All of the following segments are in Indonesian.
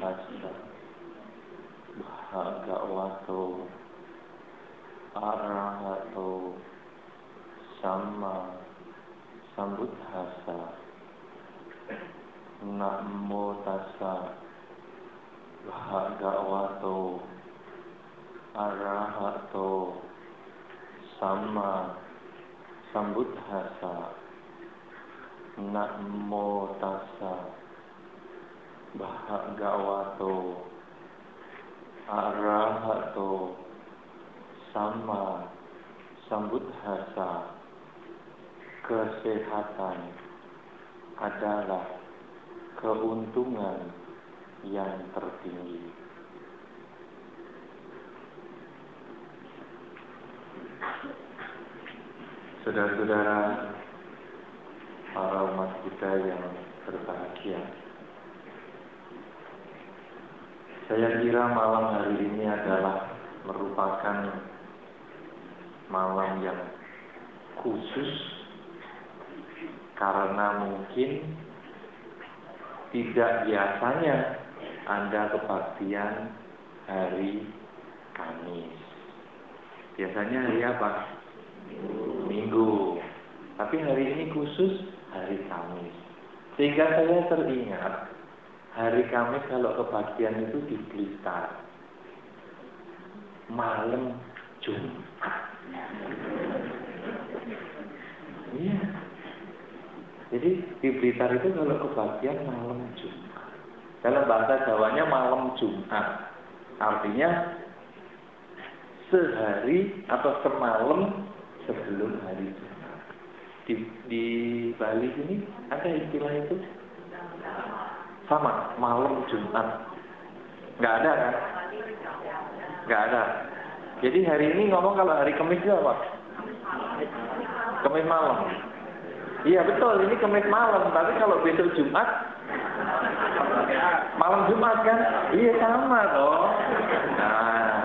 tassa Bhagavato Arahato Sama Sambuddhasa Namo tassa. Bhagavato Arahato Sama Sambuddhasa Namo tassa Bhagavato Arahato Sama Sambuddhasa Kesehatan adalah keuntungan yang tertinggi. Saudara-saudara para umat kita yang berbahagia. Saya kira malam hari ini adalah merupakan malam yang khusus karena mungkin tidak biasanya Anda kebaktian hari Kamis. Biasanya hari apa? Minggu. Tapi hari ini khusus hari Kamis. Sehingga saya teringat Hari Kamis kalau kebaktian itu di Blitar. Malam Jumat. Iya. Jadi di Blitar itu kalau kebaktian malam Jumat. Dalam bahasa Jawanya malam Jumat. Artinya sehari atau semalam sebelum hari Jumat. Di, di Bali ini ada istilah itu sama malam Jumat. Nggak ada kan? Nggak ada. Jadi hari ini ngomong kalau hari Kamis apa? Kamis malam. Iya betul, ini Kamis malam. Tapi kalau besok Jumat, malam Jumat kan? Iya sama toh. Nah,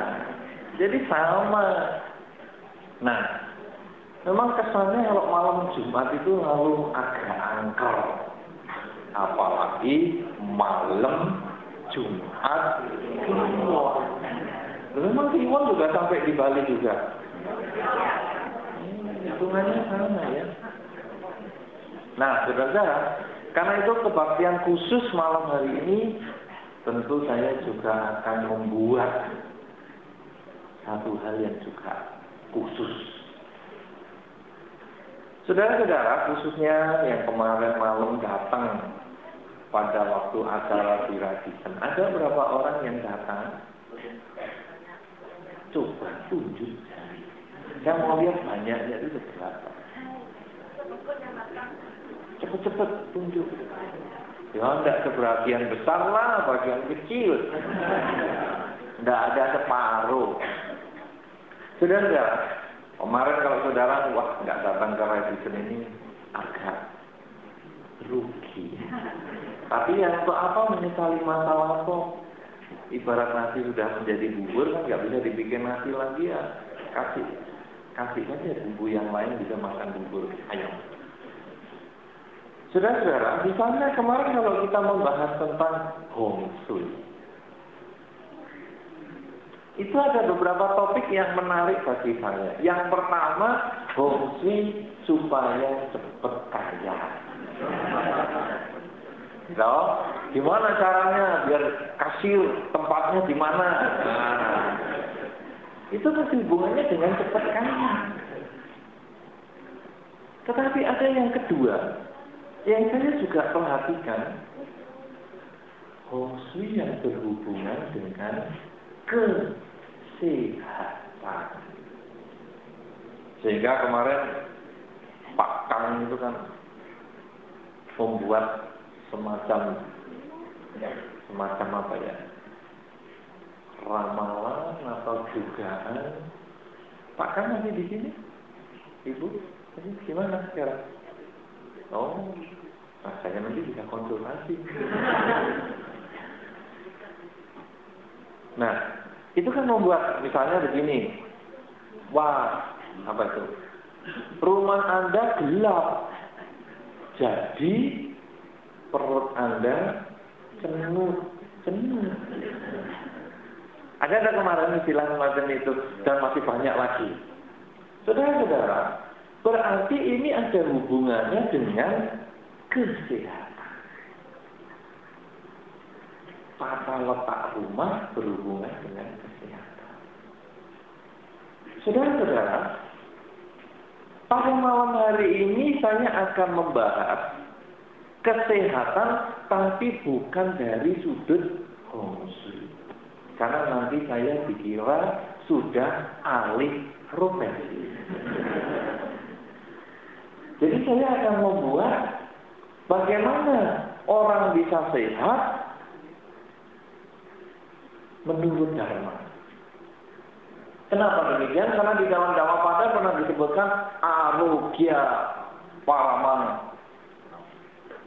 jadi sama. Nah, memang kesannya kalau malam Jumat itu lalu agak angker apalagi malam Jumat Kliwon. Memang Kliwon juga sampai di Bali juga. Hitungannya sama ya. Nah, saudara, karena itu kebaktian khusus malam hari ini, tentu saya juga akan membuat satu hal yang juga khusus. Saudara-saudara, khususnya yang kemarin malam datang pada waktu acara di Radisson. Ada berapa orang yang datang? Coba tunjuk. Saya mau lihat banyaknya itu berapa. Cepet-cepet tunjuk. Ya enggak sebagian besar lah, bagian kecil. Enggak ada separuh. Saudara, kemarin kalau saudara wah nggak datang ke Radisson ini agak rugi. Tapi yang untuk apa menyesali masa lampau? Ibarat nasi sudah menjadi bubur kan nggak bisa dibikin nasi lagi ya kasih kasih saja bumbu yang lain bisa makan bubur ayam. Saudara-saudara, misalnya kemarin kalau kita membahas tentang hong shui, itu ada beberapa topik yang menarik bagi saya. Yang pertama, hong shui supaya cepat kaya. Loh, gimana caranya biar kasir tempatnya di mana? Nah, itu masih hubungannya dengan cepat kaya. Tetapi ada yang kedua, yang saya juga perhatikan, Hoswi yang berhubungan dengan kesehatan. Sehingga kemarin Pak Kang itu kan membuat semacam semacam apa ya? Ramalan atau dugaan Pak kan masih di sini? Ibu ini gimana sekarang? Oh nah saya nanti bisa konsultasi. Nah itu kan membuat misalnya begini. Wah apa itu? Rumah Anda gelap. Jadi perut Anda cenut, cenut. Ada ada kemarin istilah semacam itu dan masih banyak lagi. Saudara-saudara, berarti ini ada hubungannya dengan kesehatan. Tata letak rumah berhubungan dengan kesehatan. Saudara-saudara, pada malam hari ini saya akan membahas kesehatan tapi bukan dari sudut fungsi. Karena nanti saya dikira sudah alih profesi. Jadi saya akan membuat bagaimana orang bisa sehat menurut Dharma. Kenapa demikian? Karena di dalam Dhamma Pada pernah disebutkan arugya paraman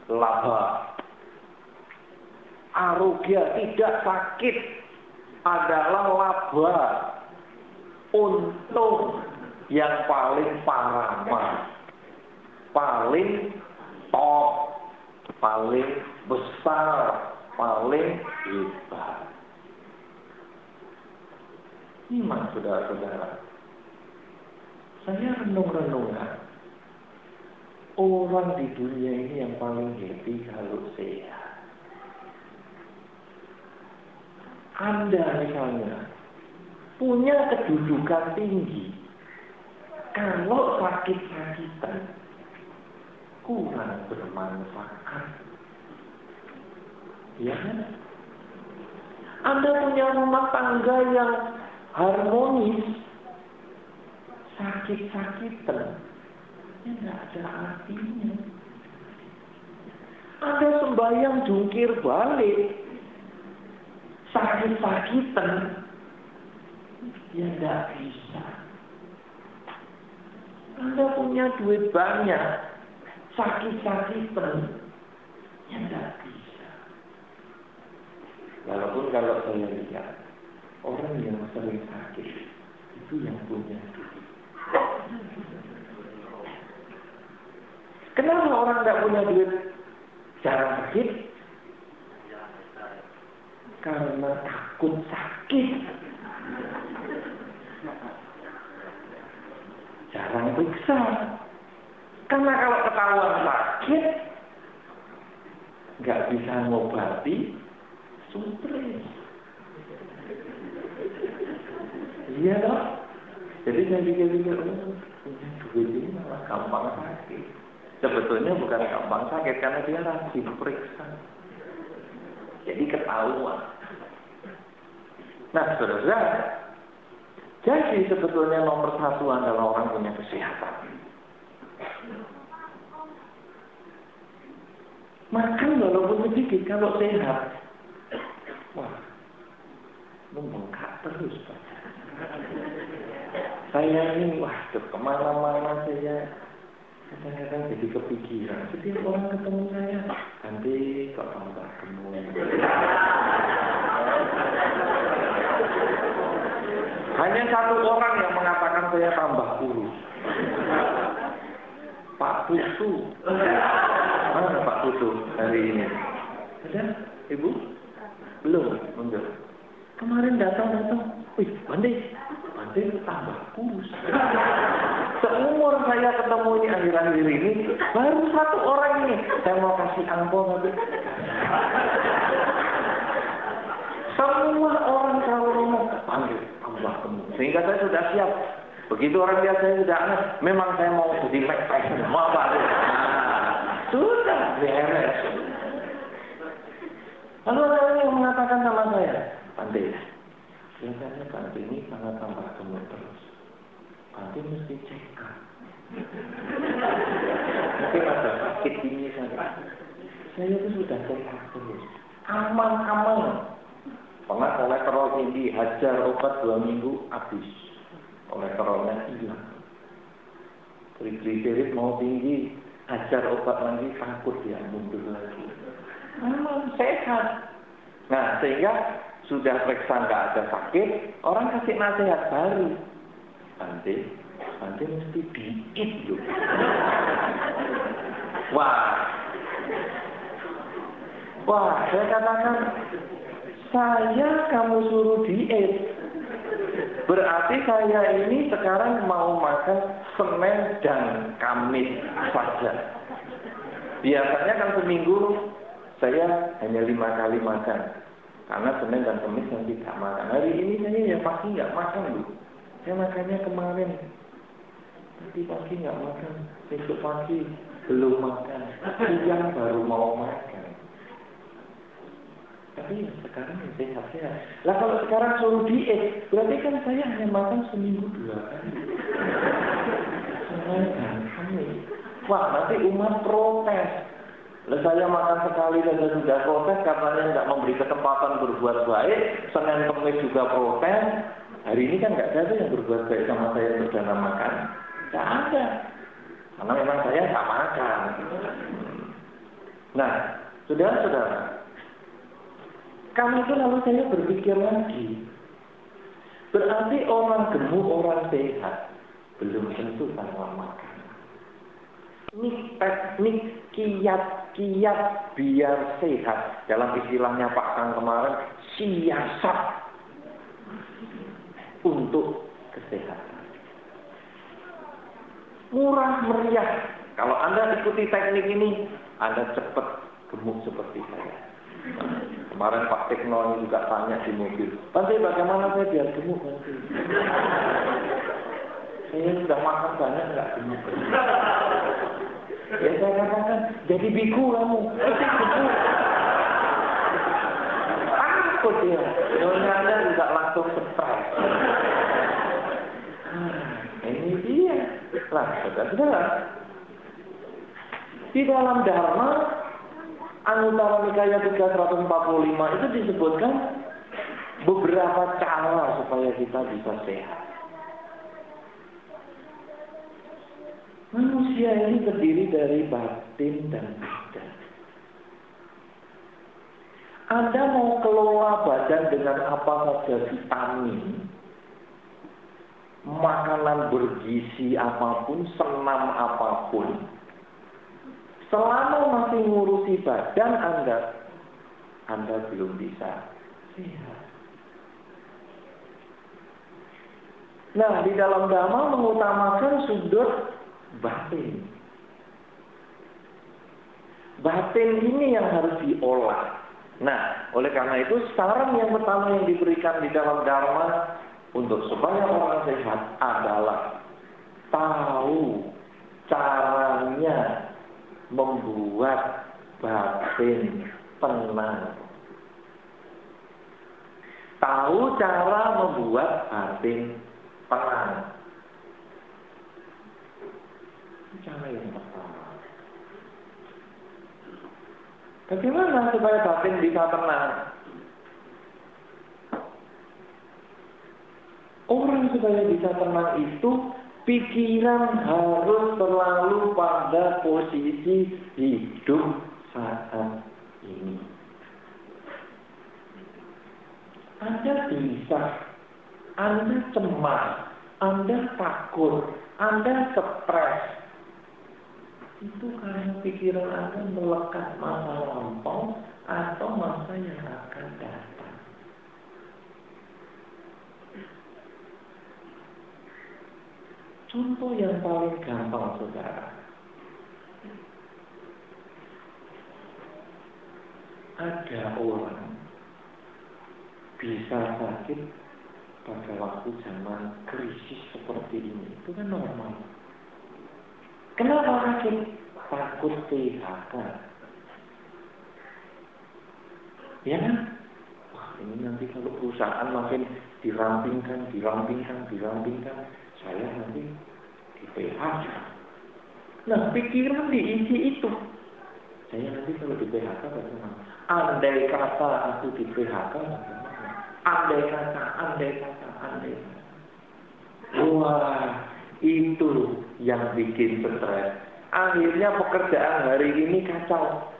laba. Arugya tidak sakit adalah laba untung yang paling parama, paling top, paling besar, paling hebat. Ini mas saudara-saudara. Saya renung-renungan. Orang di dunia ini yang paling happy kalau sehat. Anda misalnya punya kedudukan tinggi. Kalau sakit-sakitan, kurang bermanfaat. Ya kan? Anda punya rumah tangga yang harmonis, sakit-sakitan, tidak ada artinya. Anda sembahyang jungkir balik, sakit-sakitan, ya tidak bisa. Anda punya duit banyak, sakit-sakitan, ya tidak bisa. Walaupun kalau saya lihat, orang yang sering sakit, itu yang punya duit. Kenapa orang tidak punya duit? Jarang sakit? Karena takut sakit. Jarang periksa. Karena kalau ketahuan sakit, nggak bisa ngobati, stres. Iya dong. Jadi saya pikir-pikir, oh, punya duit ini malah gampang sakit. Sebetulnya bukan gampang sakit karena dia rajin periksa. Jadi ketahuan. Nah, saudara, jadi sebetulnya nomor satu adalah orang punya kesehatan. Makan walaupun sedikit kalau sehat. Wah, membengkak terus Pak. Saya ini, wah, ke mana-mana saya kadang-kadang jadi kepikiran. Setiap orang ketemu saya, nanti kok tambah gemuk. Hanya satu orang yang mengatakan saya tambah kurus. Pak Putu. Mana Pak Putu hari ini? Ada? Ibu? Belum, mundur. Kemarin datang-datang, wih, Bande, Bande tambah kurus. Seumur saya ketemu ini akhir-akhir ini, baru satu orang ini. Saya mau kasih angpau nanti. Semua orang kalau ngomong, panggil tambah gemuk. Sehingga saya sudah siap. Begitu orang saya sudah aneh, memang saya mau jadi Mike Tyson. Mau apa? Sudah, beres. Lalu orang yang mengatakan sama saya, Pante, kelihatannya Pante ini sangat tambah gemuk terus. Pante mesti cek up. Mungkin ada sakit ini saya. Saya itu sudah up terus. Aman-aman. Pernah kolesterol tinggi, hajar obat dua minggu habis. Kolesterolnya hilang. Trigliserid mau tinggi, hajar obat lagi takut dia mundur lagi. Memang sehat. Nah sehingga sudah periksa nggak ada sakit, orang kasih nasihat baru. Nanti, nanti mesti diit loh. Wah, wah saya katakan Saya kamu suruh diet. Berarti saya ini sekarang mau makan Senin dan Kamis saja. Biasanya kan seminggu saya hanya lima kali makan. Karena Senin dan Kamis yang tidak makan. Hari ini saya ya pasti nggak makan bu. Saya makannya kemarin. Nanti pagi nggak makan. Besok pagi belum makan. Siang baru mau makan. Tapi ya sekarang ya sehat-sehat. Lah kalau sekarang suruh diet, berarti kan saya hanya makan seminggu dua kali. Wah, nanti umat protes. Saya makan sekali saja sudah protes karena tidak memberi kesempatan berbuat baik. Senin Kemis juga protes. Hari ini kan nggak ada yang berbuat baik sama saya berdana makan. Nggak ada. Karena memang saya nggak makan. Nah, saudara-saudara, kami itu lalu saya berpikir lagi. Berarti orang gemuk, orang sehat belum tentu tanpa makan. Ini teknik kiat-kiat biar sehat. Dalam istilahnya Pak Kang kemarin, siasat untuk kesehatan. Murah meriah. Kalau Anda ikuti teknik ini, Anda cepat gemuk seperti saya. Kemarin Pak Tekno juga tanya di mobil, Nanti bagaimana saya biar gemuk? Saya sudah makan banyak nggak gemuk. Ya saya katakan, jadi biku kamu. biku. Takut ya. Nyonya juga langsung stres. Nah, ini dia. Lah, saudara-saudara. Di dalam Dharma Anutara Nikaya 345 itu disebutkan beberapa cara supaya kita bisa sehat. Manusia ini terdiri dari batin dan badan. Anda mau kelola badan dengan apa saja vitamin, makanan bergizi apa pun, senam apa pun, Selama masih ngurusi badan Anda, Anda belum bisa sehat. Nah, di dalam dhamma mengutamakan sudut batin. Batin ini yang harus diolah. Nah, oleh karena itu saran yang pertama yang diberikan di dalam dharma untuk supaya orang sehat adalah tahu caranya membuat batin tenang. Tahu cara membuat batin tenang. Cara yang pertama. Bagaimana supaya batin bisa tenang? Orang supaya bisa tenang itu Pikiran harus selalu pada posisi hidup saat ini. Anda bisa, Anda cemas, Anda takut, Anda stres. Itu karena pikiran Anda melekat masa lampau atau masa yang akan datang. Contoh yang paling gampang saudara. Ada orang bisa sakit pada waktu zaman krisis seperti ini. Itu kan normal. Kenapa sakit? Takut PHK. Ya kan? Wah, ini nanti kalau perusahaan makin dirampingkan, dirampingkan, dirampingkan, saya nanti di PHK. Nah, pikiran diisi itu. Saya nanti kalau di PHK bagaimana? Andai kata aku di PHK? Andai kata, andai kata, andai kata. Wah, itu yang bikin stres. Akhirnya pekerjaan hari ini kacau.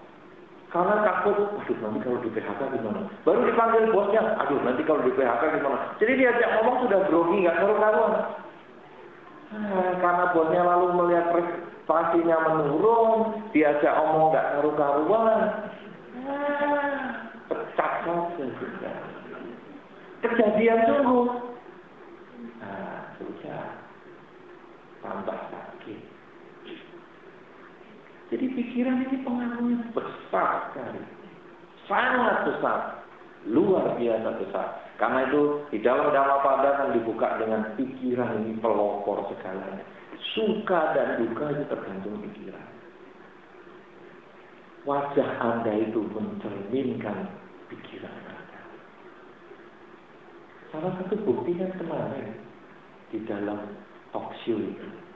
Karena takut, aduh nanti kalau di PHK gimana? Baru dipanggil bosnya, aduh nanti kalau di PHK gimana? Jadi diajak ngomong sudah grogi, nggak karu-karuan. Hmm, karena bosnya lalu melihat prestasinya menurun, diajak omong nggak karu-karuan, ah, pecat. Kejadian sungguh. Nah, sudah. Tambah sakit. Jadi pikiran ini pengaruhnya besar sekali. Sangat besar. Luar biasa besar. Karena itu di dalam Dhamma Pada dibuka dengan pikiran ini pelopor segalanya. Suka dan duka itu tergantung pikiran. Wajah Anda itu mencerminkan pikiran Anda. Salah satu bukti kan kemarin di dalam talk show itu.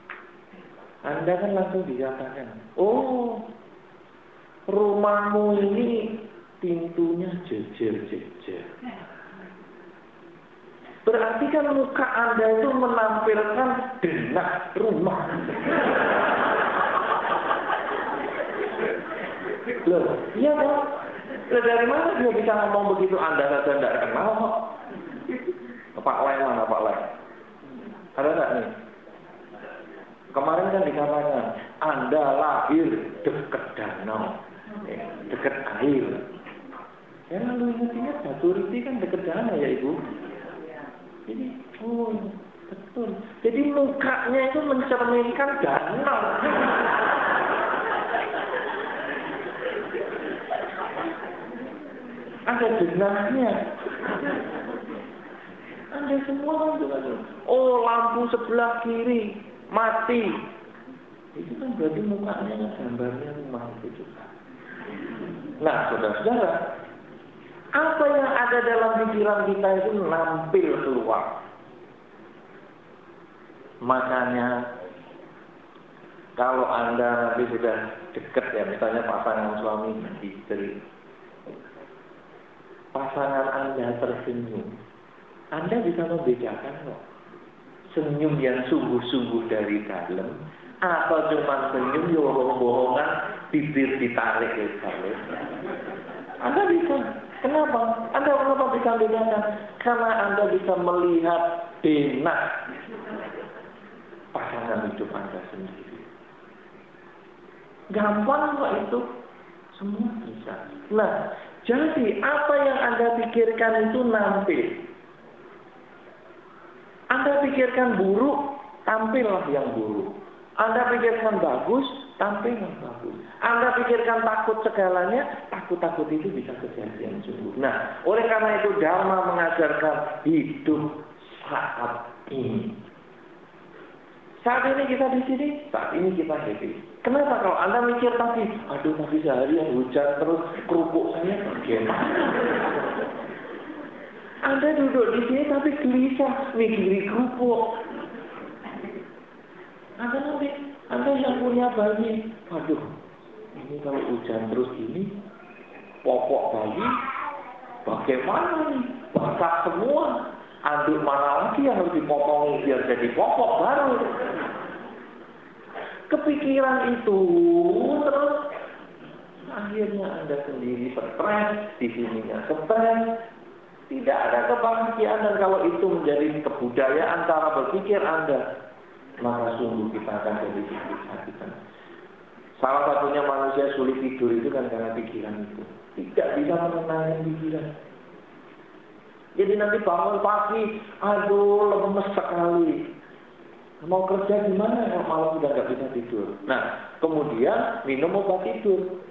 Anda kan langsung dikatakan, oh rumahmu ini pintunya jejer-jejer. Berarti kan muka Anda itu menampilkan denak rumah. Loh, iya kan? Loh, dari mana dia bisa ngomong begitu Anda saja tidak kenal kok? Pak Lai mana Pak Lai? Ada nggak nih? Kemarin kan dikatakan Anda lahir dekat danau, eh, dekat air. Ya lalu ingat-ingat Batu Riti kan dekat danau ya Ibu. Jadi, oh betul. Jadi mukanya itu mencerminkan danau. Ada jenazahnya. Anda semua kan Oh lampu sebelah kiri mati. Itu kan berarti mukanya gambarnya itu juga. Nah, saudara-saudara, apa yang ada dalam pikiran kita itu nampil keluar. Makanya kalau Anda nanti sudah dekat ya, misalnya pasangan suami istri, pasangan Anda tersenyum, Anda bisa membedakan kok. Senyum yang sungguh-sungguh dari dalam, atau cuma senyum bohong-bohongan, bibir ditarik dalam. Anda bisa. Kenapa? Anda kenapa bisa bedakan? Karena Anda bisa melihat benak pasangan hidup Anda sendiri. Gampang kok itu. Semua bisa. Nah, jadi apa yang Anda pikirkan itu nanti. Anda pikirkan buruk, tampillah yang buruk. Anda pikirkan bagus, tampil yang bagus. Anda pikirkan takut segalanya, takut-takut itu bisa kejadian sungguh. Nah, oleh karena itu Dharma mengajarkan hidup saat ini. Saat ini kita di sini, saat ini kita happy. Kenapa kalau Anda mikir tadi, aduh tapi seharian hujan terus kerupuk saya bagaimana? Anda duduk di sini tapi gelisah mikir kerupuk. Anda nanti, Anda yang punya bayi, waduh, ini kalau hujan terus ini, popok bayi, bagaimana nih? Basah semua. Anduk mana lagi yang harus dipotong biar jadi popok baru? Kepikiran itu terus akhirnya Anda sendiri stres, di sininya stres, tidak ada kebahagiaan dan kalau itu menjadi kebudayaan cara berpikir Anda, maka sungguh kita akan jadi sakit Salah satunya manusia sulit tidur itu kan karena pikiran itu. Tidak bisa menenangkan pikiran. Jadi nanti bangun pagi, aduh lemes sekali. Mau kerja gimana kalau malam sudah nggak bisa tidur? Nah, kemudian minum obat tidur.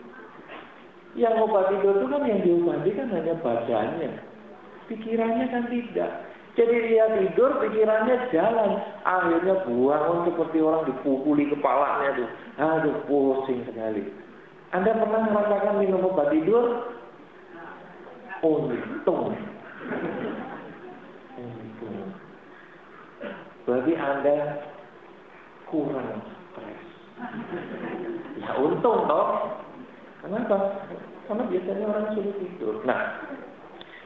Yang obat tidur itu kan yang diobati kan hanya badannya. Pikirannya kan tidak. Jadi dia tidur, pikirannya jalan. Akhirnya buang seperti orang dipukuli kepalanya tuh. Aduh, pusing sekali. Anda pernah merasakan minum obat tidur? Untung. Untung. Berarti Anda kurang stres. Ya untung toh. Kenapa? Karena biasanya orang sulit tidur. Nah,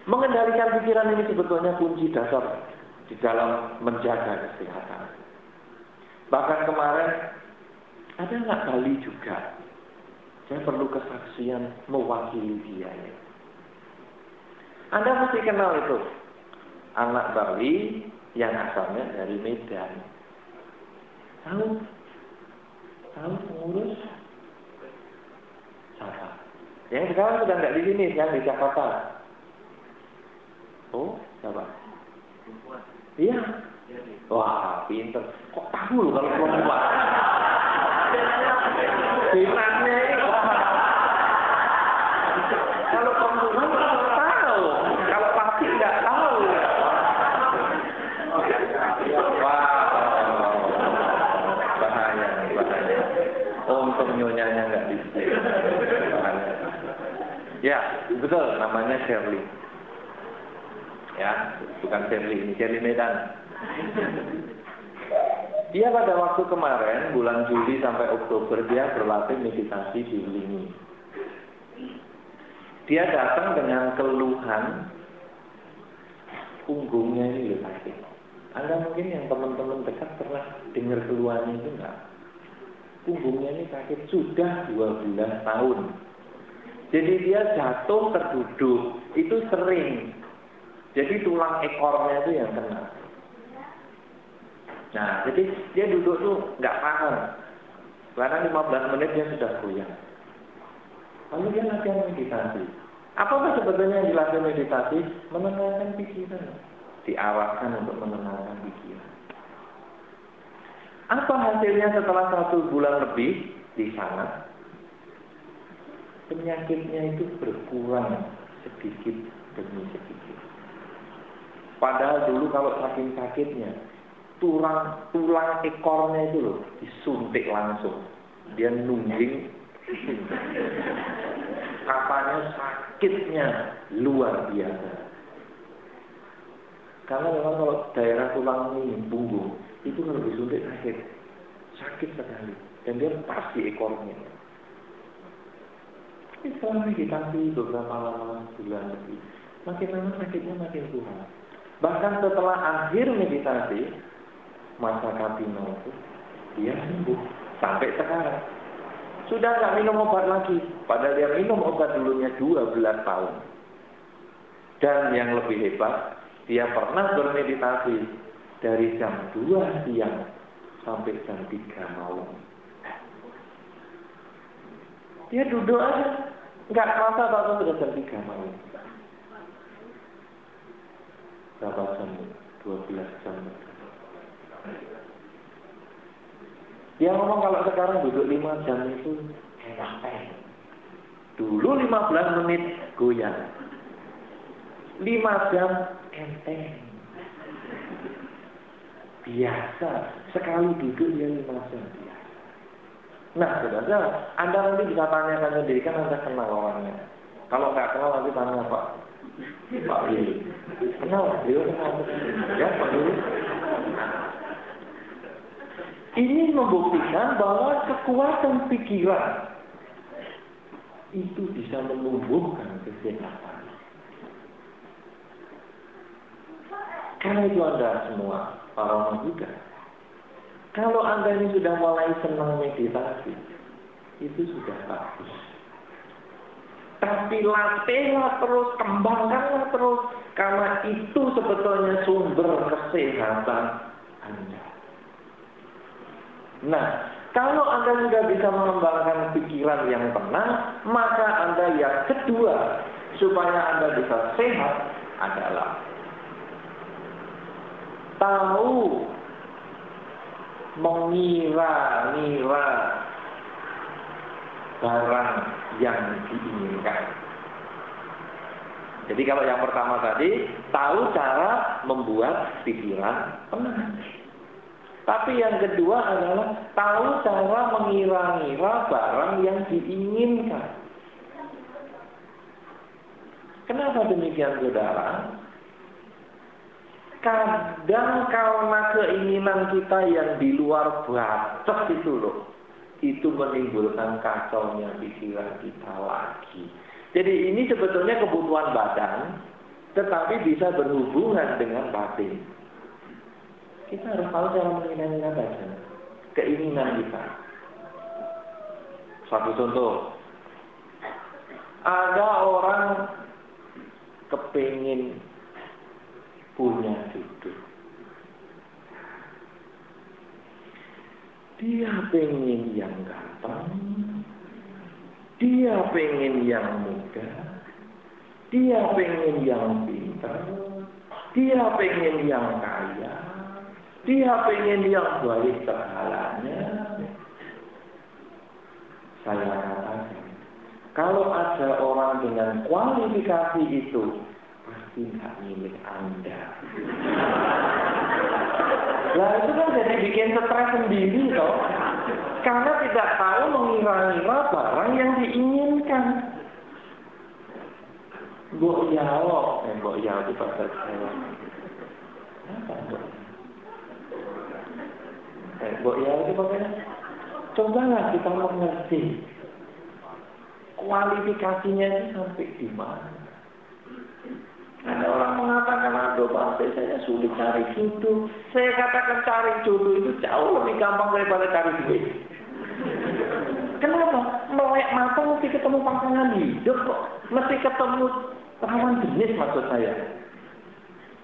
Mengendalikan pikiran ini sebetulnya kunci dasar di dalam menjaga kesehatan. Bahkan kemarin ada anak Bali juga. Saya perlu kesaksian mewakili dia. Anda mesti kenal itu. Anak Bali yang asalnya dari Medan. Tahu? Tahu pengurus? Siapa? Yang sekarang sudah nggak di sini, yang di Jakarta. Siapa? Iya. Wah, pinter. Kok tahu loh kalau perempuan? Binatnya ini Kalau perempuan tahu. Kalau pasti nggak tahu. Wah, bahaya, bahaya. Untung nyonyanya nggak di. Ya, betul. Namanya Shirley. Bukan Shirley ini, Shirley Medan. Dia pada waktu kemarin, bulan Juli sampai Oktober, dia berlatih meditasi di Lingi. Dia datang dengan keluhan punggungnya ini loh sakit. Anda mungkin yang teman-teman dekat pernah dengar keluhannya itu enggak? Punggungnya ini sakit sudah 12 tahun. Jadi dia jatuh terduduk, itu sering. Jadi tulang ekornya itu yang kena. Nah, jadi dia duduk tuh nggak paham. Karena 15 menit dia sudah goyang. Lalu dia latihan meditasi. Apa sebetulnya yang dilatih meditasi? Menenangkan pikiran. Diarahkan untuk menenangkan pikiran. Apa hasilnya setelah satu bulan lebih di sana? Penyakitnya itu berkurang sedikit demi sedikit. Padahal dulu kalau saking sakitnya, tulang tulang ekornya itu loh disuntik langsung. Dia nungging. Katanya sakitnya luar biasa. Karena memang kalau daerah tulang ini punggung itu kalau disuntik sakit. Sakit sekali. Dan dia pasti ekornya. Ini setelah meditasi beberapa lama bulan lebih. Makin lama sakitnya makin kurang bahkan setelah akhir meditasi masa Kapino itu dia sembuh sampai sekarang. Sudah nggak minum obat lagi, padahal dia minum obat dulunya 12 tahun. Dan yang lebih hebat, dia pernah bermeditasi dari jam 2 siang sampai jam 3 malam. Dia duduk aja, nggak kerasa apa sudah jam 3 malam. Berapa jam? 12 jam. Dia ngomong kalau sekarang duduk 5 jam itu enteng. Dulu 15 menit goyang. 5 jam enteng. Biasa. Sekali duduk dia 5 jam. Nah, saudara, Anda nanti bisa tanyakan sendiri, kan Anda kenal orangnya. Kalau nggak kenal nanti tanya Pak. Pak Willy. Kenal, dia kenal. Ya, Pak Willy. Ini membuktikan bahwa kekuatan pikiran itu bisa menumbuhkan kesehatan. Karena itu Anda semua, para juga. Kalau Anda ini sudah mulai senang meditasi, itu sudah bagus. Tapi latihlah terus, kembangkanlah terus, karena itu sebetulnya sumber kesehatan Anda. Nah, kalau Anda sudah bisa mengembangkan pikiran yang tenang, maka Anda yang kedua, supaya Anda bisa sehat adalah tahu mengira-ngira barang yang diinginkan. Jadi kalau yang pertama tadi, tahu cara membuat pikiran tenang. Tapi yang kedua adalah tahu cara mengira-ngira barang yang diinginkan. Kenapa demikian saudara? Kadang karena keinginan kita yang di luar batas itu loh. Itu menimbulkan kacaunya pikiran kita lagi. Jadi ini sebetulnya kebutuhan badan, tetapi bisa berhubungan dengan batin. Kita harus tahu cara menginginkan badan. Keinginan kita. Satu contoh. Ada orang kepingin punya cucu. Dia pengen yang ganteng. Dia pengen yang muda. Dia pengen yang pintar dia pengen yang kaya, dia pengen yang baik terhalanya. Saya katakan, kalau ada orang dengan kualifikasi itu, pasti nggak milik Anda. Nah itu kan jadi bikin stres sendiri toh. Karena tidak tahu mengira-ngira barang yang diinginkan. Mbok Yao, eh Mbok Yao di pasar saya. Eh Mbok Yao itu? Cobalah kita mengerti kualifikasinya ini sampai di mana. Ada orang mengatakan aduh bangsa saya sulit cari jodoh. Saya katakan cari jodoh itu jauh lebih gampang daripada cari duit. Kenapa? Melek mata mesti ketemu pasangan hidup kok. Mesti ketemu lawan jenis maksud saya.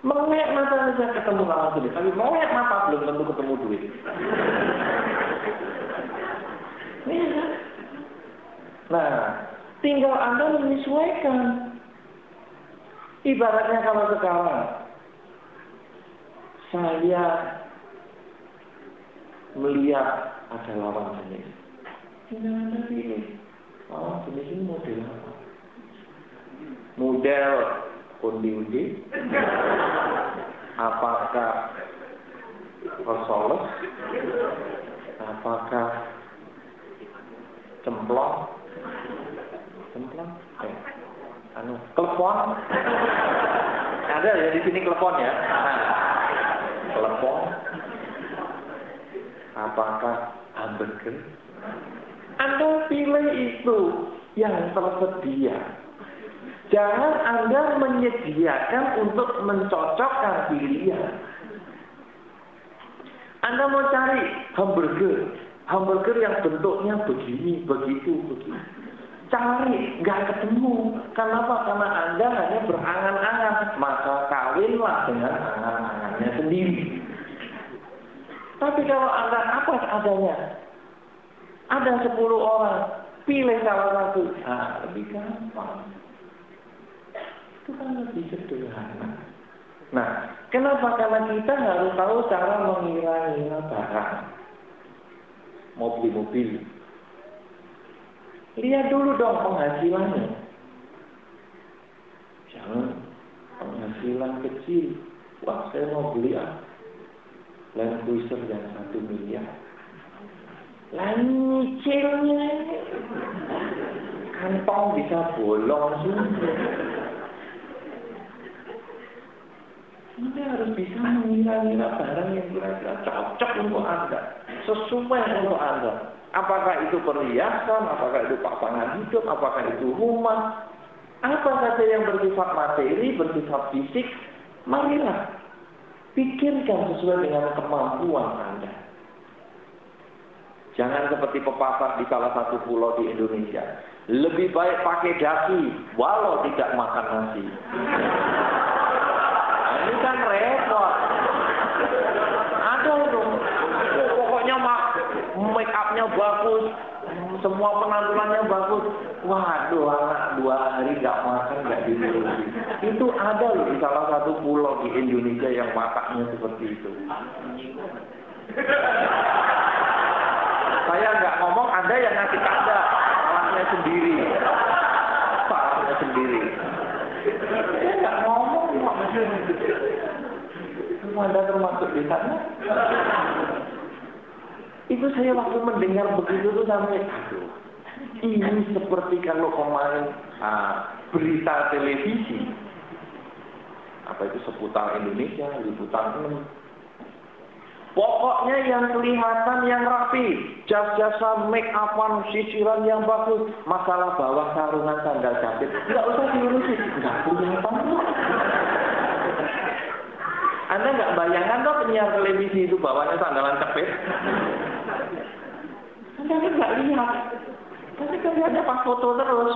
Melek mata saja ketemu lawan jenis. Tapi melek mata belum tentu ketemu duit. Iya. Nah, tinggal Anda menyesuaikan. Ibaratnya kalau sekarang saya melihat ada lawan jenis. Pilih. Lawan jenis ini model apa? Model undi-undi? Apakah Rosoles? Apakah? Cemplong? Eh, telepon? Ada ya di sini telepon ya? Nah, telepon? Apakah hamburger? Anda pilih itu yang tersedia. Jangan Anda menyediakan untuk mencocokkan pilihan. Anda mau cari hamburger, hamburger yang bentuknya begini, begitu, begitu. Cari, nggak ketemu. Kenapa? Karena Anda hanya berangan-angan. Maka kawinlah dengan angan-angannya sendiri. Tapi kalau Anda apa adanya? Ada 10 orang, pilih salah satu. Nah, lebih gampang. Itu kan lebih sederhana. Nah, kenapa? Karena kita harus tahu cara mengira-ngira barang. Mobil-mobil. Lihat dulu dong penghasilannya. Jangan penghasilan kecil. Wah, saya mau beli ah. Land Cruiser yang satu miliar. Lain nyicilnya kantong bisa bolong juga. Anda harus bisa mengira-ngira barang yang kira-kira cocok untuk Anda, sesuai untuk Anda. Apakah itu perhiasan, apakah itu pasangan hidup, apakah itu rumah, apa saja yang bersifat materi, bersifat fisik, marilah pikirkan sesuai dengan kemampuan Anda. Jangan seperti pepatah di salah satu pulau di Indonesia. Lebih baik pakai dasi, walau tidak makan nasi. Nah, ini kan repot. Ada itu. Pokoknya upnya bagus, semua penampilannya bagus. Waduh, anak dua hari nggak makan nggak diurusi. Itu ada loh di salah satu pulau di Indonesia yang mataknya seperti itu. Saya nggak ngomong, Anda yang ngasih tanda. Salahnya sendiri. Salahnya sendiri. Saya nggak ngomong termasuk di sana. Itu saya waktu mendengar begitu tuh sampai, aduh, ini seperti kalau kemarin ah, berita televisi, apa itu seputar Indonesia, liputan 6, Pokoknya yang kelihatan yang rapi, jas-jasa make upan, sisiran yang bagus, masalah bawah sarungan sandal jepit, nggak usah diurusin, nggak punya apa Anda nggak bayangkan tuh penyiar televisi itu bawahnya sandalan cepit? Kan nggak lihat, tapi ada pas foto terus.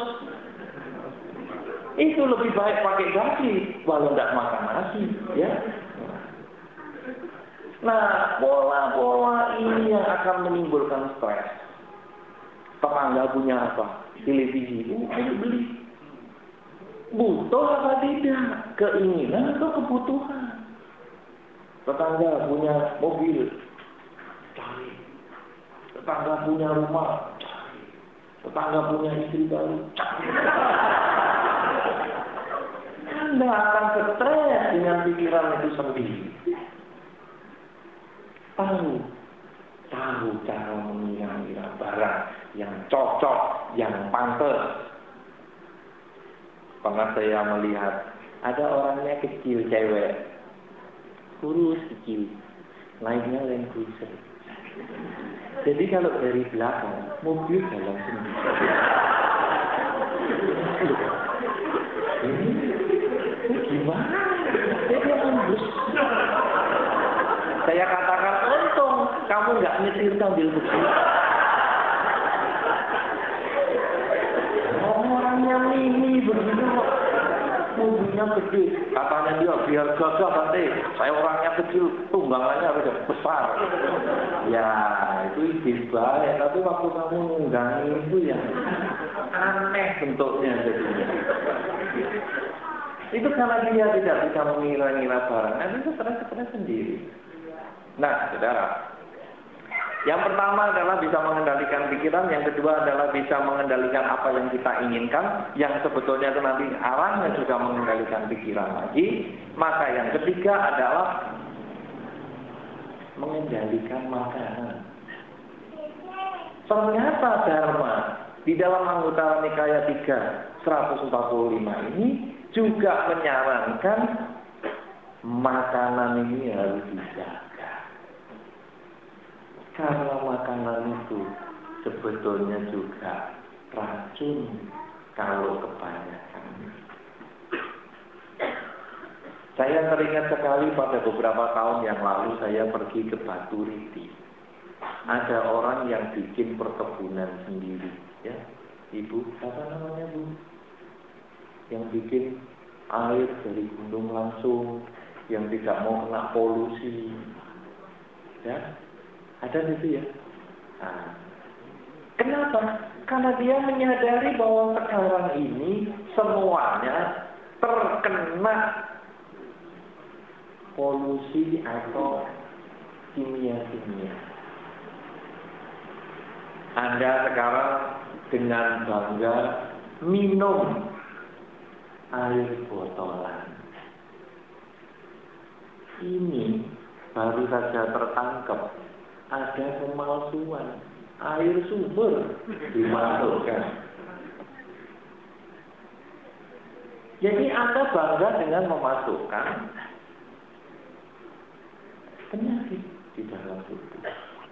Itu lebih baik pakai gaji, walau nggak makan nasi, ya. Nah, pola-pola ini yang akan menimbulkan stres. Tetangga punya apa? Televisi. Oh, ayo beli. Butuh apa tidak? Keinginan atau kebutuhan? Tetangga punya mobil. Tetangga punya rumah. Tetangga punya istri baru. Anda akan stres dengan pikiran itu sendiri. Tahu, tahu cara mengira-ngira barang yang cocok, yang pantas. Pernah saya melihat ada orangnya kecil cewek, kurus kecil, lainnya Land Cruiser. Jadi kalau dari belakang mobil jalan sendiri. Ini gimana? Dia ambus. Saya katakan untung kamu nggak nyetir sambil begini. Orangnya mini begini kok. Mobilnya gede. Katanya dia biar gagah nanti. Saya orangnya kecil, tunggangannya harus besar. Ya, itu ide baik. Tapi waktu kamu nunggangi itu ya aneh bentuknya jadinya. Itu karena dia tidak bisa mengira-ngira barang. Nanti itu stres-stres sendiri. Nah, saudara, yang pertama adalah bisa mengendalikan pikiran, yang kedua adalah bisa mengendalikan apa yang kita inginkan, yang sebetulnya itu nanti arahnya juga mengendalikan pikiran lagi. Maka yang ketiga adalah mengendalikan makanan. Ternyata Dharma di dalam anggota Nikaya 3 145 ini juga menyarankan makanan ini harus dijaga. Karena makanan itu sebetulnya juga racun kalau kebanyakan. Saya teringat sekali pada beberapa tahun yang lalu saya pergi ke Batu Riti. Ada orang yang bikin perkebunan sendiri, ya. Ibu, apa namanya Bu? Yang bikin air dari gunung langsung, yang tidak mau kena polusi. Ya, ada itu ya. Nah, kenapa? Karena dia menyadari bahwa sekarang ini semuanya terkena polusi atau kimia-kimia. Anda sekarang dengan bangga minum air botolan. Ini baru saja tertangkap ada pemalsuan air sumber dimasukkan. Jadi Anda bangga dengan memasukkan penyakit di dalam tubuh.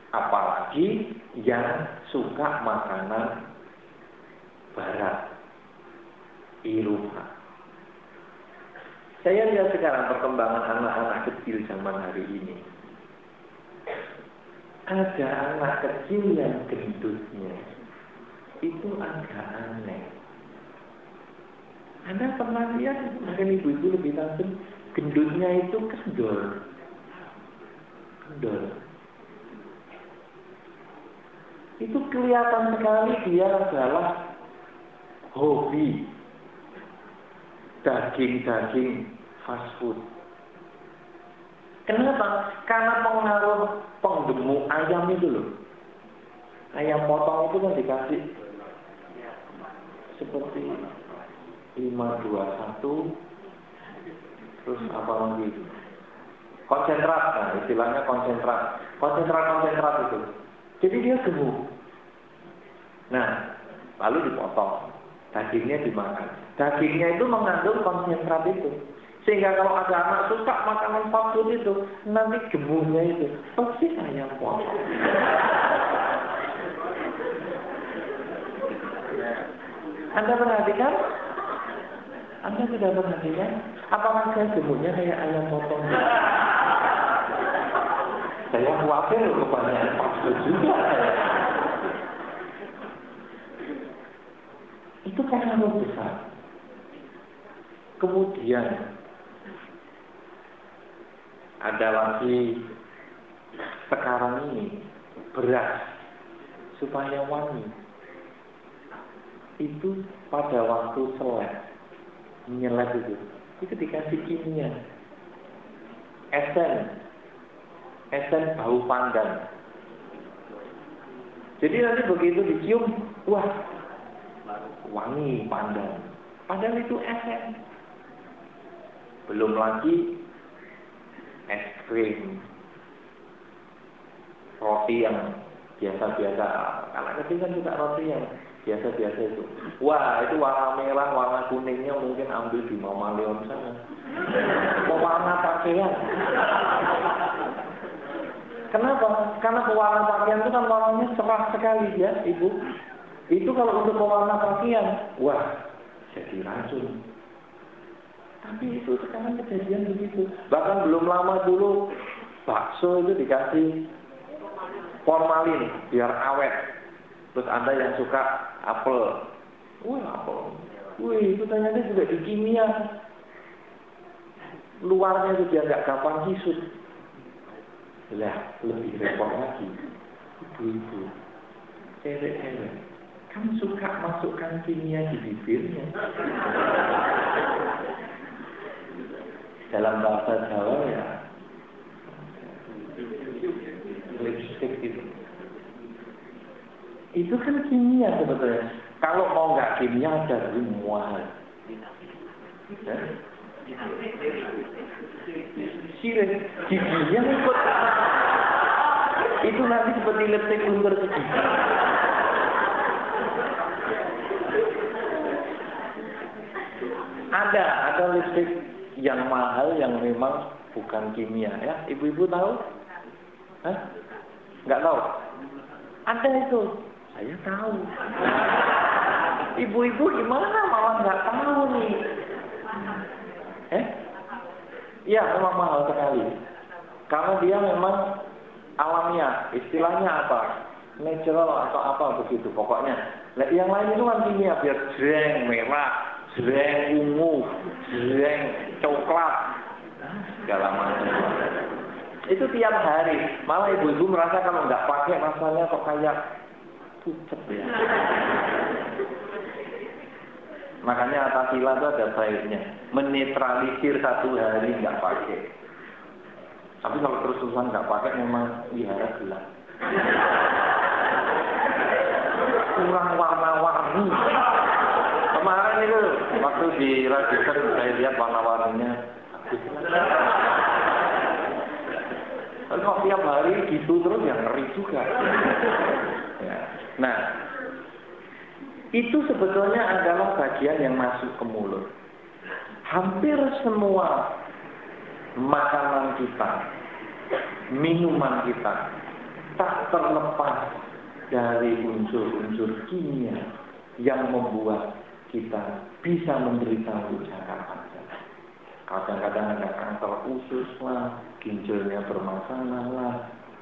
Apalagi yang suka makanan barat, Eropa. Saya lihat sekarang perkembangan anak-anak kecil zaman hari ini. Ada anak kecil yang gendutnya. Itu agak aneh. Anda pernah lihat, mungkin ibu-ibu lebih tahu, gendutnya itu kendor kendor. Itu kelihatan sekali dia adalah hobi daging-daging fast food. Kenapa? Karena pengaruh penggemuk ayam itu loh. Ayam potong itu kan dikasih seperti 521 terus apa lagi konsentrat nah istilahnya konsentrat. Konsentrat konsentrat itu. Jadi dia gemuk. Nah lalu dipotong. Dagingnya dimakan. Dagingnya itu mengandung konsentrat itu sehingga kalau ada anak suka makanan fast itu nanti gemuknya itu pasti ayam potong anda perhatikan anda sudah perhatikan? Apakah saya gemuknya kayak ayam potong? saya khawatir kebanyakan waktu juga. Itu karena besar. Kemudian ada lagi sekarang ini beras supaya wangi itu pada waktu selek Nyelap itu. Itu dikasih kimia. Esen. Esen bau pandan. Jadi nanti begitu dicium, wah, wangi pandan. Padahal itu esen. Belum lagi es krim, roti yang biasa-biasa. Anak kecil kan juga roti yang biasa-biasa itu. Wah, itu warna merah, warna kuningnya mungkin ambil di Mama Leon sana. Pewarna pakaian. Kenapa? Karena pewarna pakaian itu kan warnanya cerah sekali ya, Ibu. Itu kalau untuk pewarna pakaian, wah, jadi racun. Tapi itu sekarang kejadian begitu. Bahkan belum lama dulu bakso itu dikasih formalin biar awet. Terus Anda yang suka apel. Wih, apel. Wih, itu ternyata juga di kimia. Luarnya itu biar nggak gampang hisut. Lah, lebih repot lagi. Ibu-ibu, cewek-cewek, kamu suka masukkan kimia di bibirnya. Dalam bahasa Jawa ya, lipstick itu. Itu kan kimia sebetulnya. Kalau mau nggak kimia ada mual. Ya? Siren, giginya ikut. Itu nanti seperti lipstick luntur segigi. Ada, ada lipstick yang mahal yang memang bukan kimia ya. Ibu-ibu tahu? Hah? Tahu? Ada itu. Saya tahu. Ibu-ibu gimana malah nggak tahu nih? Eh? Iya, memang mahal sekali. Karena dia memang alamiah. Istilahnya apa? Natural atau apa begitu pokoknya. Nah, yang lain itu kan kimia biar jreng merah, jreng ungu, jreng coklat, segala macam. Itu tiap hari. Malah ibu-ibu merasa kalau nggak pakai rasanya kok kayak pucet ya. Makanya atasila itu ada baiknya. Menetralisir satu hari nggak pakai. Tapi kalau terus-terusan nggak pakai memang wihara gelap. Kurang warna-warni. Waktu di Rajasthan saya lihat warna-warninya tapi kalau tiap hari gitu terus yang ngeri juga. Ya. Nah, itu sebetulnya adalah bagian yang masuk ke mulut. Hampir semua makanan kita, minuman kita, tak terlepas dari unsur-unsur kimia yang membuat kita bisa menderita jangka panjang. Kadang-kadang ada kanker usus lah, ginjalnya bermasalah lah.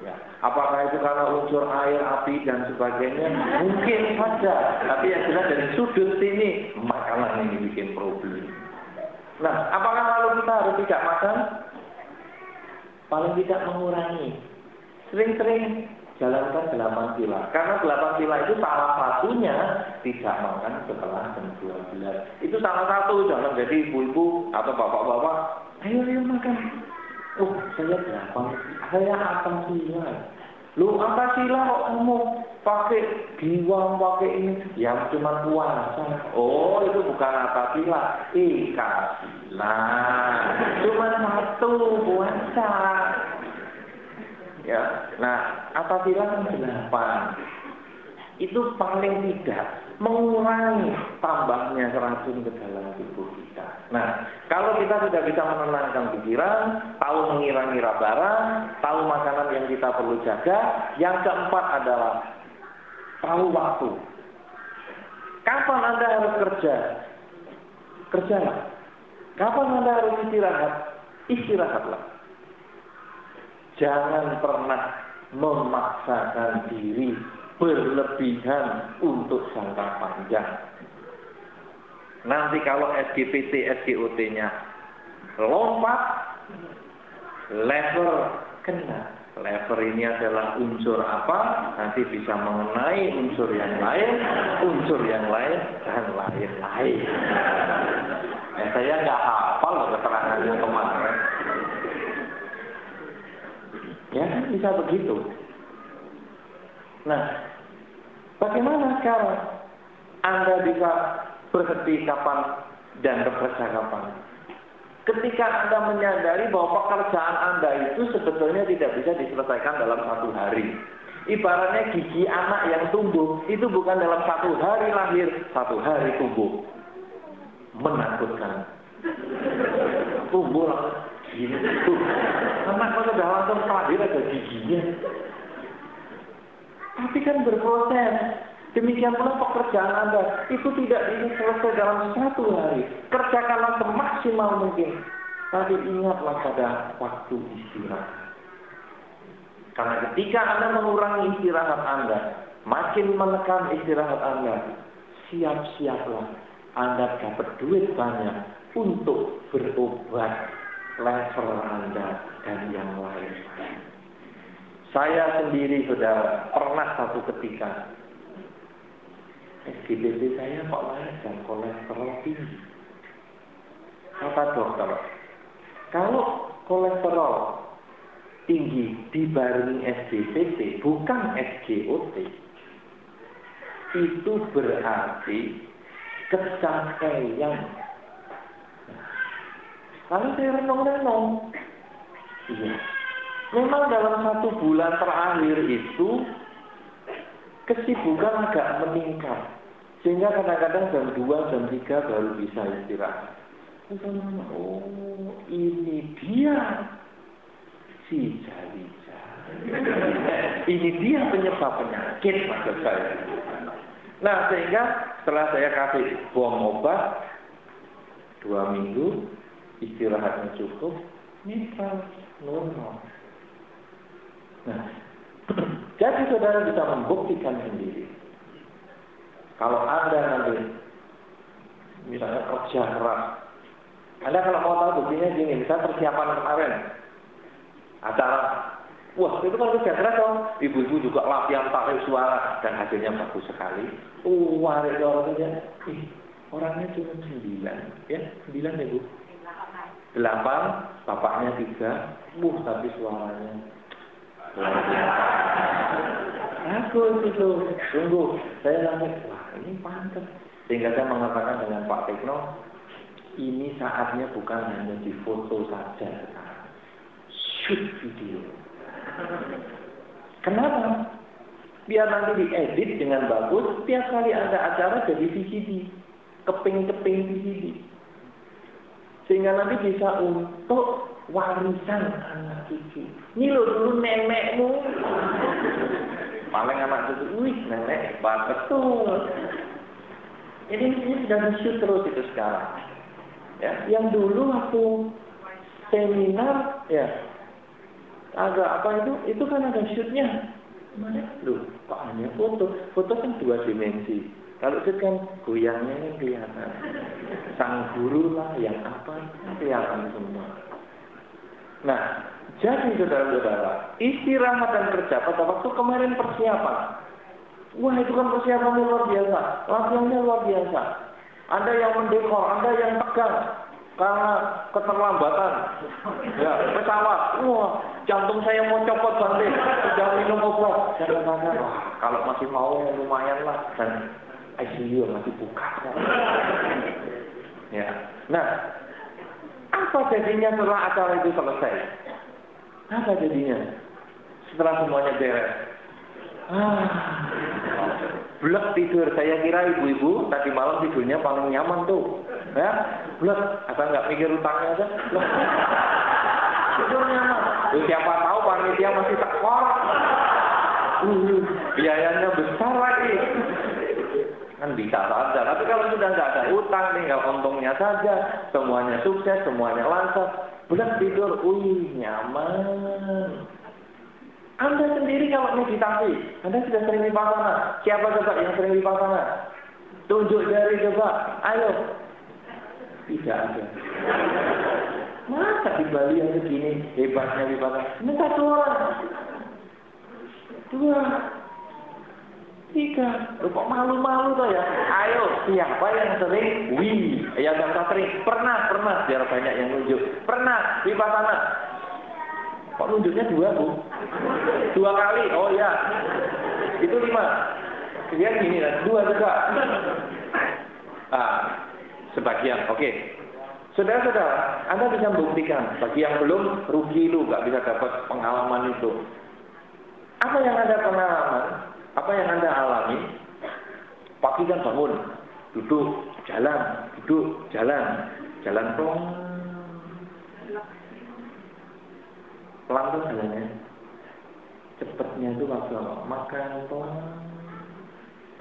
Ya. Apakah itu karena unsur air, api dan sebagainya? Mungkin saja. Tapi yang jelas dari sudut sini makanan ini bikin problem. Nah, apakah kalau kita harus tidak makan? Paling tidak mengurangi. Sering-sering jalankan delapan sila. Karena delapan sila itu salah satunya tidak makan setelah jam 12. Itu salah satu. Jangan jadi ibu-ibu atau bapak-bapak, ayo ayo makan. Oh, saya berapa? Saya apa sila? Lu apa sila kok kamu pakai giwang, pakai ini? Ya cuma puasa. Oh, itu bukan apa sila. Ika sila. Cuma satu puasa. Ya, nah apa sila kan delapan. Itu paling tidak mengurangi tambahnya racun ke dalam tubuh kita. Nah, kalau kita sudah bisa menenangkan pikiran, tahu mengira-ngira barang, tahu makanan yang kita perlu jaga, yang keempat adalah tahu waktu. Kapan Anda harus kerja? Kerjalah. Kapan Anda harus istirahat? Istirahatlah. Jangan pernah memaksakan diri berlebihan untuk jangka panjang. Nanti kalau SGPT, SGOT-nya lompat, lever kena. Lever ini adalah unsur apa? Nanti bisa mengenai unsur yang lain, unsur yang lain, dan lain-lain. saya nggak hafal keterangannya kemarin. Ya kan bisa begitu. Nah, bagaimana sekarang Anda bisa berhenti kapan dan bekerja kapan? Ketika Anda menyadari bahwa pekerjaan Anda itu sebetulnya tidak bisa diselesaikan dalam satu hari. Ibaratnya gigi anak yang tumbuh, itu bukan dalam satu hari lahir, satu hari tumbuh. Menakutkan. Tumbuh gini. Tuh. Anak sudah langsung lahir ada giginya. Tapi kan berproses. Demikian pula pekerjaan Anda itu tidak bisa selesai dalam satu hari. Kerjakanlah semaksimal mungkin. Tapi ingatlah pada waktu istirahat. Karena ketika Anda mengurangi istirahat Anda, makin menekan istirahat Anda, siap-siaplah Anda dapat duit banyak untuk berobat level Anda dan yang lain. Saya sendiri saudara pernah satu ketika SGBP saya kok naik dan kolesterol tinggi. Kata dokter, kalau kolesterol tinggi dibarengi SGBP bukan SGOT, itu berarti kecapean. Lalu saya renung-renung. Iya. Memang dalam satu bulan terakhir itu kesibukan agak meningkat. Sehingga kadang-kadang jam 2, jam 3 baru bisa istirahat. Oh, ini dia si Jalija. ini dia penyebab penyakit maksud saya. Nah, sehingga setelah saya kasih buang obat, dua minggu, istirahatnya cukup, netral, normal. Nah, jadi saudara bisa membuktikan sendiri. Kalau Anda nanti misalnya kerja keras, Anda kalau mau tahu buktinya gini, misalnya persiapan kemarin, acara, wah itu kan kerja keras dong, ibu-ibu juga latihan pakai suara dan hasilnya bagus sekali. Wah, itu orang ih, orangnya cuma sembilan, ya sembilan ya bu, delapan, bapaknya tiga, uh tapi suaranya Aku itu sungguh saya langsung wah ini pantas. Sehingga saya mengatakan dengan Pak Tekno, ini saatnya bukan hanya di foto saja shoot video. Kenapa? Biar nanti diedit dengan bagus, tiap kali ada acara jadi VCD, keping-keping VCD. Sehingga nanti bisa untuk warisan anak cucu. Ini lo dulu nenekmu. Paling anak cucu, wih nenek hebat betul. Jadi ini sudah di terus itu sekarang. Ya, yang dulu waktu seminar ya agak apa itu itu kan ada shootnya mana lu kok hanya foto foto kan dua dimensi kalau shoot kan goyangnya kan kelihatan sang guru lah yang apa kelihatan semua Nah, jadi saudara-saudara, istirahat dan kerja pada waktu kemarin persiapan. Wah itu kan persiapan luar biasa, latihannya luar biasa. Ada yang mendekor, ada yang tegang karena keterlambatan. Ya, pesawat, wah jantung saya mau copot balik, sudah minum obat. Katakan, wah kalau masih mau lumayan lah dan ICU masih buka. Ya, nah apa jadinya setelah acara itu selesai? Apa jadinya? Setelah semuanya beres. Ah, blek tidur. Saya kira ibu-ibu tadi malam tidurnya paling nyaman tuh. Ya, blek. Apa nggak mikir utangnya aja? Blek. Tidur nyaman. Tuh, siapa tahu panitia masih tekor. Uh, biayanya besar lagi kan bisa saja. Tapi kalau sudah nggak ada utang, tinggal untungnya saja, semuanya sukses, semuanya lancar, bulan tidur, wih nyaman. Anda sendiri kalau meditasi, Anda sudah sering vipassana. Siapa coba yang sering vipassana? Tunjuk jari coba, ayo. Tidak ada. Masa di Bali yang begini hebatnya vipassana? Ini satu orang. Dua, Tiga. Lu kok malu-malu tuh ya? Ayo, siapa yang sering? Wih, yang yang sering. Pernah, pernah. Biar banyak yang nunjuk. Pernah, di sana. Kok nunjuknya dua, Bu? Dua kali? Oh ya. Itu lima. Kemudian gini, dua juga. Ah, sebagian, oke. Saudara-saudara, Anda bisa membuktikan. Bagi yang belum, rugi lu, gak bisa dapat pengalaman itu. Apa yang Anda pengalaman? Apa yang Anda alami? Pagi kan bangun, duduk, jalan, duduk, jalan, jalan pelan. Pelan tuh jalannya. Cepetnya itu waktu makan pelan.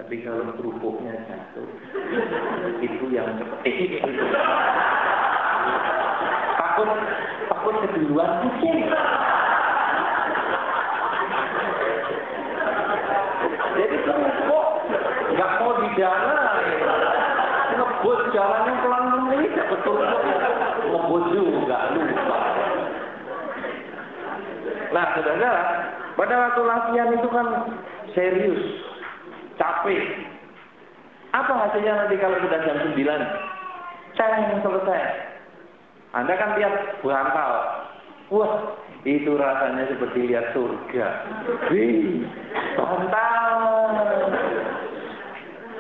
Tapi kalau kerupuknya jatuh, itu yang cepet. takut, takut keduluan. Jadi kerupuk jalan, ngebut jalannya pelan ini dapat kerupuk, ngebut juga lupa. Nah, saudara, pada waktu latihan itu kan serius, capek. Apa hasilnya nanti kalau sudah jam 9? Ceng selesai. Anda kan lihat bantal. Wah, itu rasanya seperti lihat surga. Wih, bantal.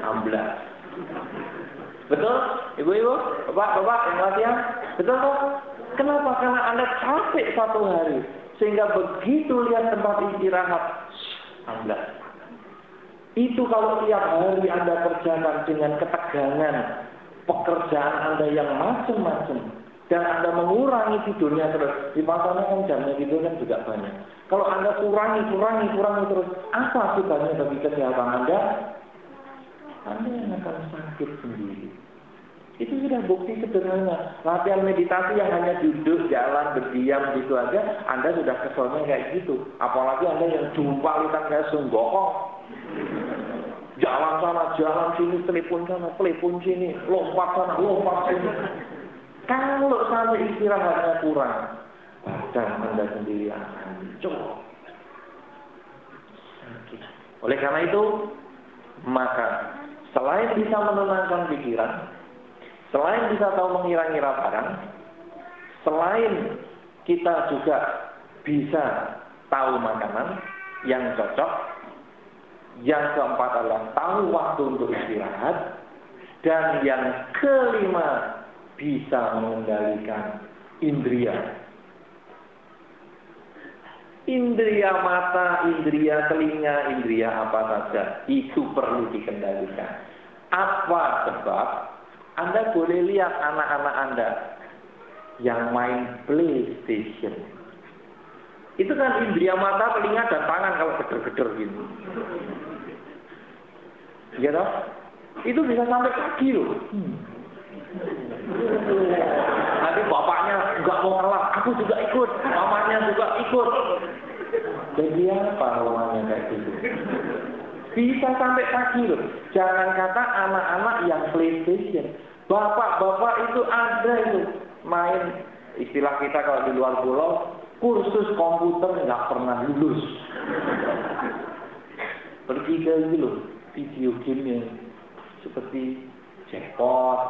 16. Betul? Ibu-ibu, bapak-bapak yang latihan? Betul kok? Kenapa? Karena Anda capek satu hari. Sehingga begitu lihat tempat istirahat, 16 itu kalau tiap hari Anda kerjakan dengan ketegangan pekerjaan Anda yang macam-macam dan Anda mengurangi tidurnya terus, di pasarnya kan jamnya tidur kan juga banyak. Kalau Anda kurangi, kurangi, kurangi terus, apa akibatnya bagi kesehatan Anda? Anda yang akan sakit sendiri. Itu sudah bukti sederhana. Latihan meditasi yang hanya duduk, jalan, berdiam gitu aja, Anda sudah keselnya kayak gitu. Apalagi Anda yang jumpa lihat kayak sunggokong. Jalan sana, jalan sini, telepon sana, telepon sini, lompat sana, lompat sini. Kalau sana istirahatnya kurang, badan Anda sendiri akan hancur. Oleh karena itu, maka selain bisa menenangkan pikiran, selain bisa tahu mengira-ngira barang, selain kita juga bisa tahu makanan yang cocok, yang keempat adalah tahu waktu untuk istirahat. Dan yang kelima, bisa mengendalikan indria. Indria mata, indria telinga, indria apa saja. Itu perlu dikendalikan. Apa sebab? Anda boleh lihat anak-anak Anda yang main PlayStation itu kan indria mata, telinga, dan tangan kalau geder-geder gitu. Ya? Itu bisa sampai kaki loh. Nanti bapaknya nggak mau kalah, aku juga ikut, mamanya juga ikut. Jadi apa namanya kayak gitu? Bisa sampai kaki loh. Jangan kata anak-anak yang PlayStation. Bapak-bapak itu ada itu main istilah kita kalau di luar pulau kursus komputer nggak pernah lulus. Pergi ke itu video game yang seperti jackpot.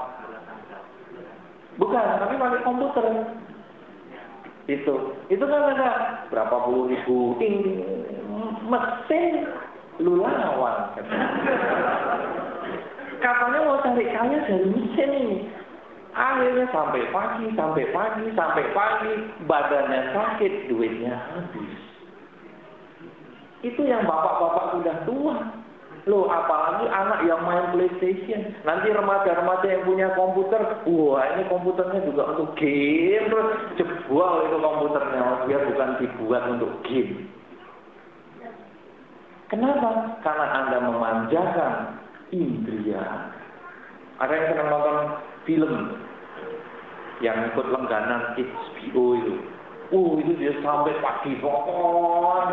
Bukan, tapi pakai komputer. Itu, itu kan ada berapa puluh ribu ing mesin lu lawan. Katanya mau cari kaya dari mesin ini. Akhirnya sampai pagi, sampai pagi, sampai pagi, badannya sakit, duitnya habis. Itu yang bapak-bapak sudah tua. Loh, apalagi anak yang main PlayStation. Nanti remaja-remaja yang punya komputer, wah ini komputernya juga untuk game, terus jebol itu komputernya. Dia bukan dibuat untuk game. Kenapa? Karena Anda memanjakan indria. Ada yang senang nonton film yang ikut langganan HBO itu. Oh itu dia sampai pagi pokok.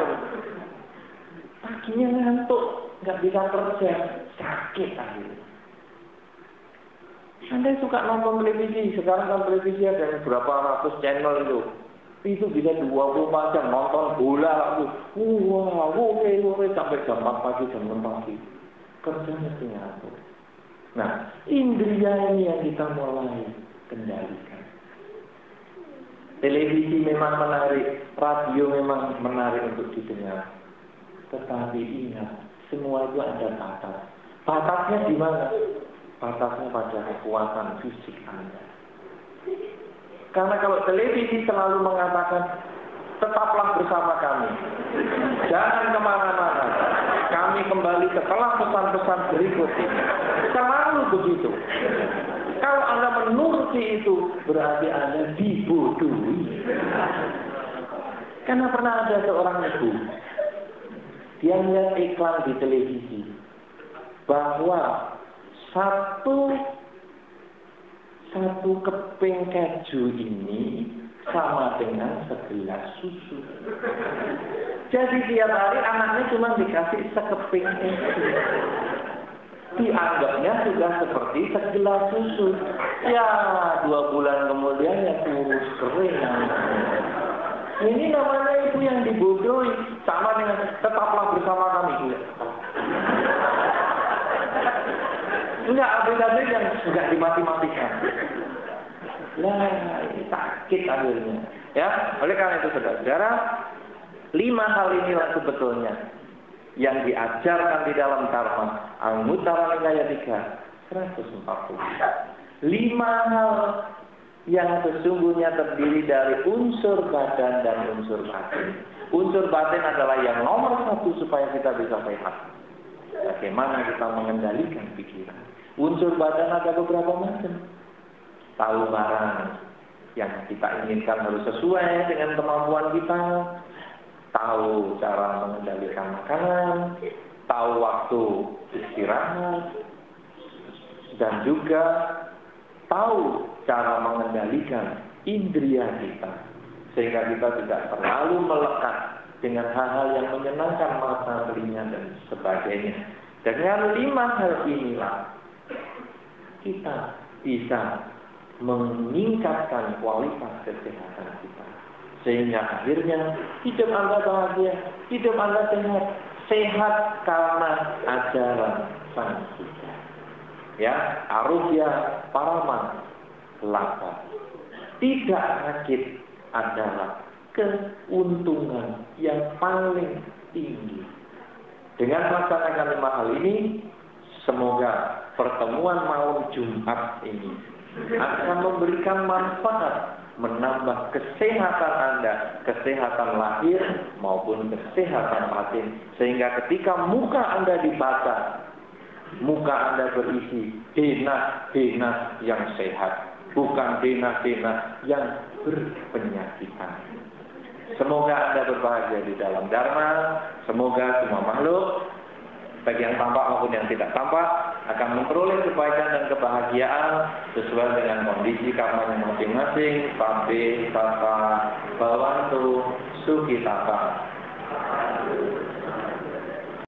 Paginya ngantuk, nggak bisa kerja, sakit akhirnya. Anda suka nonton televisi, sekarang kan televisi ada berapa ratus channel itu. Itu bisa 24 jam nonton bola lagi. Wah, wow, wow, sampai jam 4 pagi, jam 6 pagi. Kerja mesti ngatur. Nah, indria ini yang kita mulai kendalikan. Televisi memang menarik, radio memang menarik untuk didengar. Tetapi ingat, semua itu ada batas. Batasnya di mana? Batasnya pada kekuatan fisik Anda. Karena kalau televisi selalu mengatakan, tetaplah bersama kami. Jangan ke mana-mana. Kami kembali setelah pesan-pesan berikut ini. Selalu begitu. Kalau Anda menuruti itu, berarti Anda dibodohi. Karena pernah ada seorang ibu, dia melihat iklan di televisi bahwa satu satu keping keju ini sama dengan segelas susu. Jadi tiap hari anaknya cuma dikasih sekeping keju dianggapnya sudah seperti segelas susu. Ya, dua bulan kemudian ya kurus kering. Ini namanya ibu yang dibodohi. Sama dengan tetaplah bersama kami. Enggak, ada yang sudah dimati-matikan. Nah, sakit akhirnya. Ya, oleh karena itu saudara-saudara, lima hal inilah sebetulnya yang diajarkan di dalam Dharma Al-Mutara Nikaya 3 140. Lima hal yang sesungguhnya terdiri dari unsur badan dan unsur batin. Unsur batin adalah yang nomor satu supaya kita bisa sehat. Bagaimana kita mengendalikan pikiran. Unsur badan ada beberapa macam. Tahu barang yang kita inginkan harus sesuai dengan kemampuan kita tahu cara mengendalikan makanan, tahu waktu istirahat, dan juga tahu cara mengendalikan indria kita. Sehingga kita tidak terlalu melekat dengan hal-hal yang menyenangkan mata, telinga, dan sebagainya. Dengan lima hal inilah, kita bisa meningkatkan kualitas kesehatan kita. Sehingga akhirnya hidup Anda bahagia, hidup Anda sehat. Sehat karena ajaran Sang Buddha. Ya, arusya parama lapa. Tidak sakit adalah keuntungan yang paling tinggi. Dengan melaksanakan lima hal ini, semoga pertemuan malam Jumat ini akan memberikan manfaat menambah kesehatan Anda, kesehatan lahir maupun kesehatan batin. Sehingga ketika muka Anda dibaca, muka Anda berisi denah-denah yang sehat, bukan denah-denah yang berpenyakitan. Semoga Anda berbahagia di dalam Dharma, semoga semua makhluk bagi yang tampak maupun yang tidak tampak akan memperoleh kebaikan dan kebahagiaan sesuai dengan kondisi karmanya masing-masing. Pambe, Tata, Bawantu, Sukitata.